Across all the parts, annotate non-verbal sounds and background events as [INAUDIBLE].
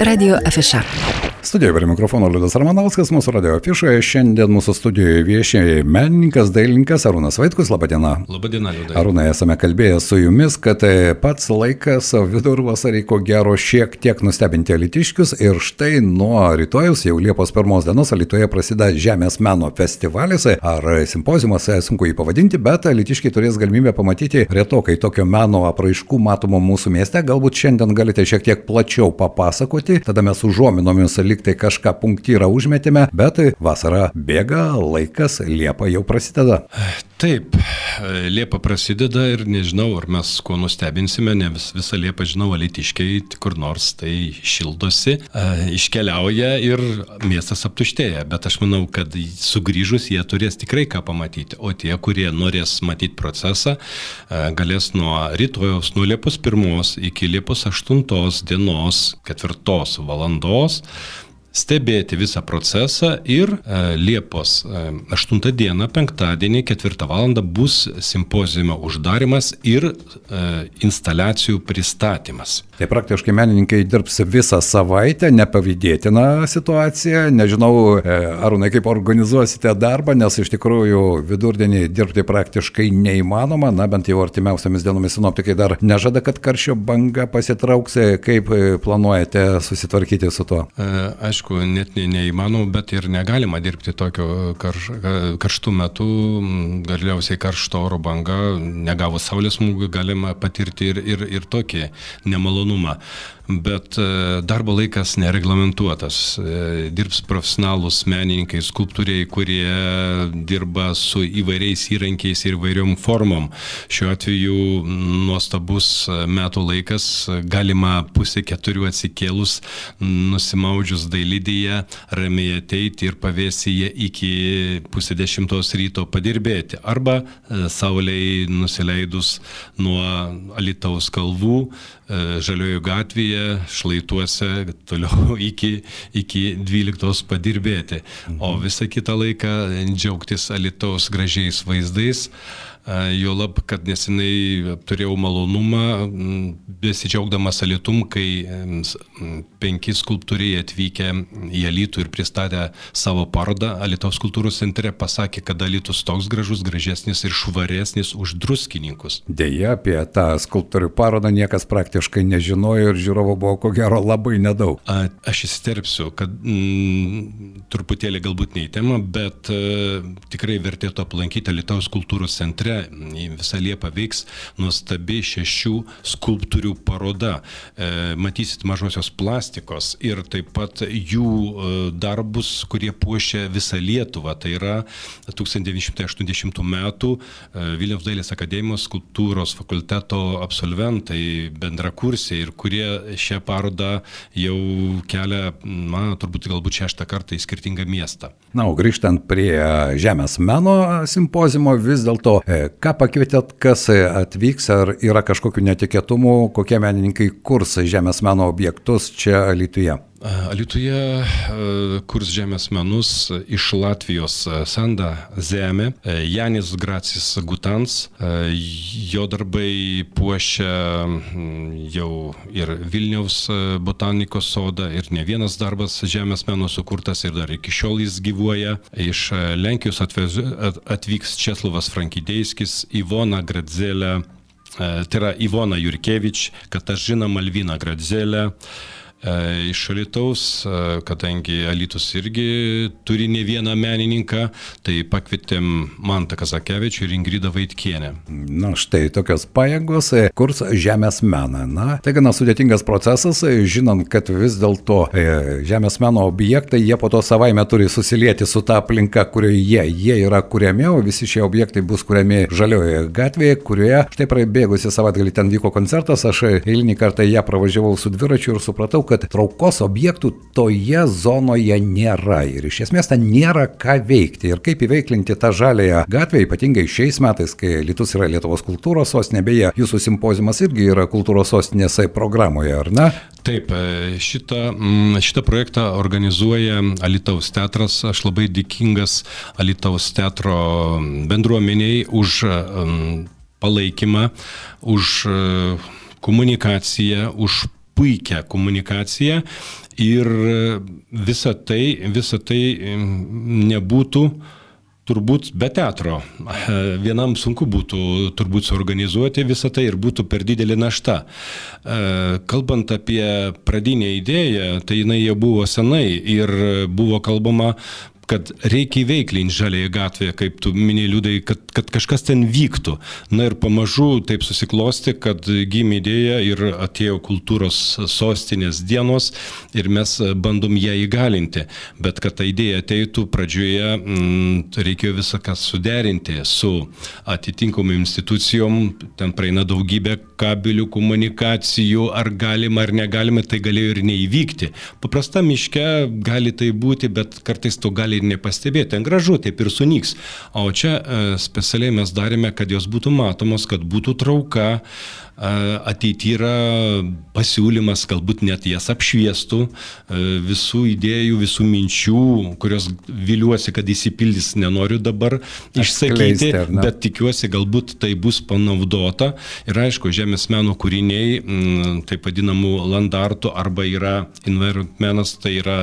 Radio afiša. Studijoje prie mikrofono Liudas Ramanauskas, mūsų radio afišoje. Šiandien mūsų studijoje viešia menininkas, dailininkas Arūnas Vaitkus. Labadiena. Labadiena, Liudas. Arūnai, esame kalbėję su jumis, kad pats laikas vidurvasarį ko gero šiek tiek nustebinti alitiškius ir štai nuo rytojus, jau Liepos pirmos dienos, Alitoje prasideda Žemės meno festivalis ar simpozijumas, sunku jį pavadinti, bet alitiškiai turės galimybę pamatyti retokai tokio meno apraiškų matomo mūsų mieste. Galbūt šiandien galite šiek tiek plačiau papasakoti, tada mes užuominomis liktai kažką punktyrą užmetėme, bet vasara bėga, laikas, Liepa jau prasideda. Taip, Liepa prasideda ir nežinau, ar mes kuo nustebinsime, ne vis, visą Liepą žinau, alitiškiai kur nors tai šildosi, e, iškeliauja ir miestas aptuštėja, bet aš manau, kad sugrįžus jie turės tikrai ką pamatyti, o tie, kurie norės matyti procesą, e, galės nuo rytojaus, nuo Liepos 1 iki Liepos 8 dienos 4 valandos stebėti visą procesą ir e, Liepos e, 8 dieną, penktadienį, 4 val. bus simpozijimo uždarimas ir e, instaliacijų pristatymas. Tai praktiškai menininkai dirbs visą savaitę, nepavydėtina situacija. Nežinau, e, Arūnai, kaip organizuosite darbą, nes iš tikrųjų vidurdienį dirbti praktiškai neįmanoma. Na, bent jau artimiausiamis dienomis sinoptikai dar nežada, kad karščio banga pasitrauks. Kaip e, planuojate susitvarkyti su tuo? E, aišku, net ne, neįmanoma, bet ir negalima dirbti tokio karš, karštų metų. Galiausiai karšto oro banga, negavus saulės smūgių, galima patirti ir, ir, ir tokį nemalonumą bet e, darbo laikas nereglamentuotas. E, dirbs profesionalūs menininkai, skulptoriai, kurie dirba su įvairiais įrankiais ir įvairiom formom. Šiuo atveju nuostabus metų laikas, galima pusė keturių atsikėlus, nusimaudžius dailidėje, ramiai ateiti ir pavėsyje iki pusė dešimtos ryto padirbėti. Arba e, sauliai nusileidus nuo Alitaus kalvų, Žaliojo gatvėje gatvėje, šlaituose, toliau [LAUGHS] iki, iki 12 padirbėti, o visą kitą laiką džiaugtis Alitaus gražiais vaizdais. Jo lab, kad nesenai turėjau malonumą, besidžiaugdamas Alitum, kai penki skulptoriai atvykę į Alitų ir pristatę savo parodą Alitaus kultūros centre, pasakė, kad Alitus toks gražus, gražesnis ir švaresnis už druskininkus. Deja, apie tą skulptorių parodą niekas praktiškai nežinojo ir žiūrovų buvo ko gero labai nedaug. A, aš įsterpsiu, kad mm, truputėlį galbūt ne į temą, bet uh, tikrai vertėtų aplankyti Alitaus kultūros centre visą Liepą veiks nuostabi šešių skulptūrių paroda. E, matysit mažosios plastikos ir taip pat jų e, darbus, kurie puošia visą Lietuvą. Tai yra 1980 metų e, Vilniaus dailės akademijos skulptūros fakulteto absolventai, bendrakursiai ir kurie šią parodą jau kelia, na, turbūt galbūt šeštą kartą į skirtingą miestą. Na, o grįžtant prie Žemės meno simpozimo, vis dėlto Ką pakvietėt, kas atvyks, ar yra kažkokių netikėtumų, kokie menininkai kurs žemės meno objektus čia Lietuvoje? Alituje kurs žemės menus iš Latvijos Sanda Zeme, Janis Gracis Gutans, jo darbai puošia jau ir Vilniaus botanikos sodą ir ne vienas darbas žemės menų sukurtas ir dar iki šiol jis gyvuoja. Iš Lenkijos atvyks Česlovas Frankideiskis, Ivona Gradzelė, tai yra Ivona Jurkevič, Katažina Malvina Gradzelė. E, iš Alitaus, e, kadangi Alitus irgi turi ne vieną menininką, tai pakvietėm Mantą Kazakevičių ir Ingridą Vaitkienę. Na štai tokios pajėgos e, kurs žemės meną. Na, tai gana sudėtingas procesas, žinant, kad vis dėlto žemės meno objektai, jie po to savaime turi susilieti su ta aplinka, kurioje jie, jie yra kuriami, o visi šie objektai bus kuriami žaliojoje gatvėje, kurioje štai praeibėgusi savaitgalį ten vyko koncertas, aš eilinį kartą ją pravažiavau su dviračiu ir supratau, kad traukos objektų toje zonoje nėra ir iš esmės ten nėra ką veikti ir kaip įveiklinti tą žalėją gatvę, ypatingai šiais metais, kai Lietuvos yra Lietuvos kultūros sostinė, beje, jūsų simpozimas irgi yra kultūros sostinės programoje, ar ne? Taip, e, šitą, mm, šitą projektą organizuoja Alitaus teatras. Aš labai dėkingas Alitaus teatro bendruomeniai už mm, palaikymą, už e, komunikaciją, už puikią komunikaciją ir visa tai, visa tai nebūtų turbūt be teatro. Vienam sunku būtų turbūt suorganizuoti visą tai ir būtų per didelį naštą. Kalbant apie pradinę idėją, tai jinai jau buvo senai ir buvo kalbama kad reikia įveiklinti žalėje gatvėje, kaip tu minėjai liūdai, kad, kad kažkas ten vyktų. Na ir pamažu taip susiklosti, kad gimė idėja ir atėjo kultūros sostinės dienos ir mes bandom ją įgalinti. Bet kad ta idėja ateitų, pradžioje m, mm, reikėjo visą ką suderinti su atitinkamom institucijom, ten praeina daugybė kabelių komunikacijų, ar galima ar negalima, tai galėjo ir neįvykti. Paprasta miške gali tai būti, bet kartais to gali ir nepastebėti. Ten gražu, taip ir sunyks. O čia e, specialiai mes darėme, kad jos būtų matomos, kad būtų trauka, ateityje yra pasiūlymas, galbūt net jas apšviestų, visų idėjų, visų minčių, kurios viliuosi, kad įsipildys, nenoriu dabar išsakyti, bet tikiuosi, galbūt tai bus panaudota. Ir aišku, žemės meno kūriniai, taip vadinamų landartų, arba yra environment menas, tai yra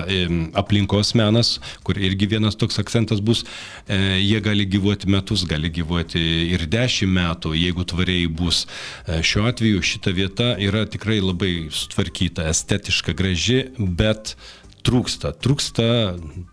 aplinkos menas, kur irgi vienas toks akcentas bus, e, jie gali gyvuoti metus, gali gyvuoti ir dešimt metų, jeigu tvariai bus. E, šiuo atveju šita vieta yra tikrai labai sutvarkyta, estetiška, graži, bet trūksta. Trūksta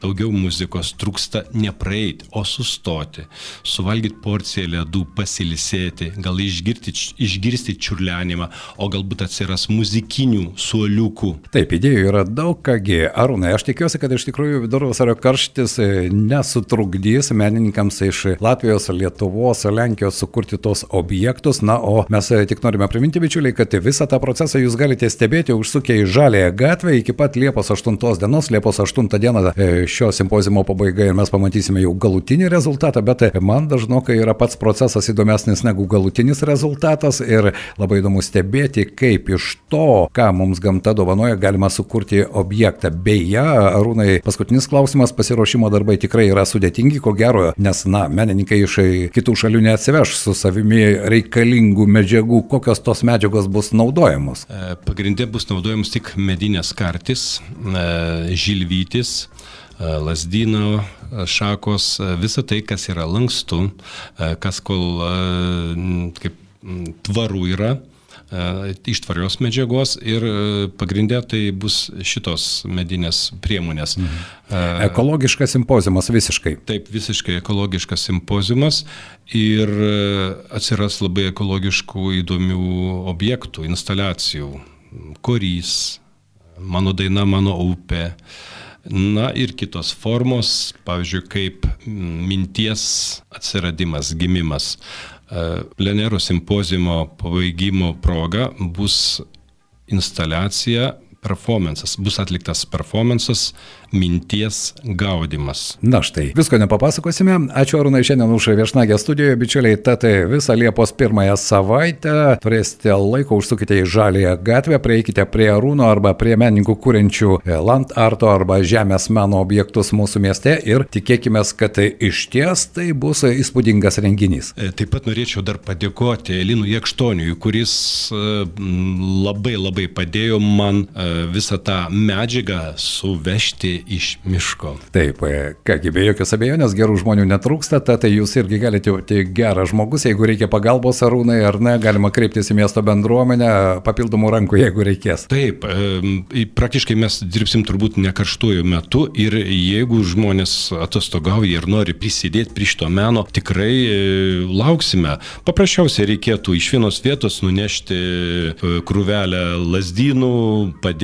daugiau muzikos, trūksta nepraeiti, o sustoti, suvalgyti porciją ledų, pasilisėti, gal išgirti, išgirsti čiurlenimą, o galbūt atsiras muzikinių suoliukų. Taip, idėjų yra daug, kągi. Arūnai, aš tikiuosi, kad iš tikrųjų vidurvasario karštis e, nesutrukdys menininkams iš Latvijos, Lietuvos, Lenkijos sukurti tos objektus. Na, o mes e, tik norime priminti, bičiuliai, kad visą tą procesą jūs galite stebėti užsukę į Žalėją gatvę iki pat Liepos 8 dienos, Liepos 8 dieną e, šio simpozimo pabaiga ir mes pamatysime jau galutinį rezultatą, bet man dažnokai yra pats procesas įdomesnis negu galutinis rezultatas ir labai įdomu stebėti, kaip iš to, ką mums gamta dovanoja, galima sukurti objektą. Beje, Arūnai, paskutinis klausimas, pasiruošimo darbai tikrai yra sudėtingi, ko gero, nes, na, menininkai iš kitų šalių neatsiveš su savimi reikalingų medžiagų, kokios tos medžiagos bus naudojamos. E, pagrindė bus naudojamos tik medinės kartis, e, žilvytis, e, lasdyno e, šakos, e, visa tai, kas yra lankstu, kas kol kaip tvaru yra, iš tvarios medžiagos ir pagrindė tai bus šitos medinės priemonės. Mhm. Ekologiškas simpozijumas visiškai. Taip, visiškai ekologiškas simpozijumas ir atsiras labai ekologiškų įdomių objektų, instaliacijų. Korys, mano daina, mano upė. Na ir kitos formos, pavyzdžiui, kaip minties atsiradimas, gimimas. E, Plenero simpozimo pabaigimo proga bus instaliacija, performances, bus atliktas performances minties gaudimas. Na štai, visko nepapasakosime. Ačiū Arūnai šiandien už viešnagę studijoje, bičiuliai. Tad visą Liepos pirmąją savaitę turėsite laiko, užsukite į Žalėją gatvę, prieikite prie Arūno arba prie menininkų kūrenčių land arto arba žemės meno objektus mūsų mieste ir tikėkime, kad iš ties tai bus įspūdingas renginys. E, taip pat norėčiau dar padėkoti Elinui Jekštoniui, kuris e, labai labai padėjo man e, visą tą medžiagą suvežti iš miško. Taip, e, kągi, be jokios abejonės, gerų žmonių netrūksta, tad tai jūs irgi galite būti geras žmogus, jeigu reikia pagalbos arūnai ar ne, galima kreiptis į miesto bendruomenę, papildomų rankų, jeigu reikės. Taip, praktiškai mes dirbsim turbūt ne karštuoju metu ir jeigu žmonės atostogauja ir nori prisidėti prie šito meno, tikrai e, lauksime. Paprasčiausiai reikėtų iš vienos vietos nunešti e, krūvelę lasdynų, padėti,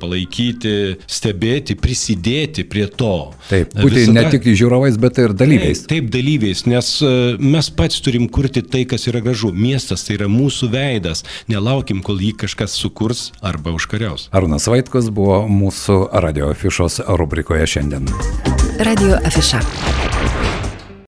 palaikyti, stebėti, prisidėti prie to. Taip, būti Visada, ne tik žiūrovais, bet ir dalyviais. Taip, taip, dalyviais, nes e, mes patys turim kurti tai, kas yra gražu. Miestas tai yra mūsų veidas. Nelaukim, kol jį kažkas sukurs arba užkariaus. Arūnas Vaitkus buvo mūsų radio afišos rubrikoje šiandien. Radio afiša.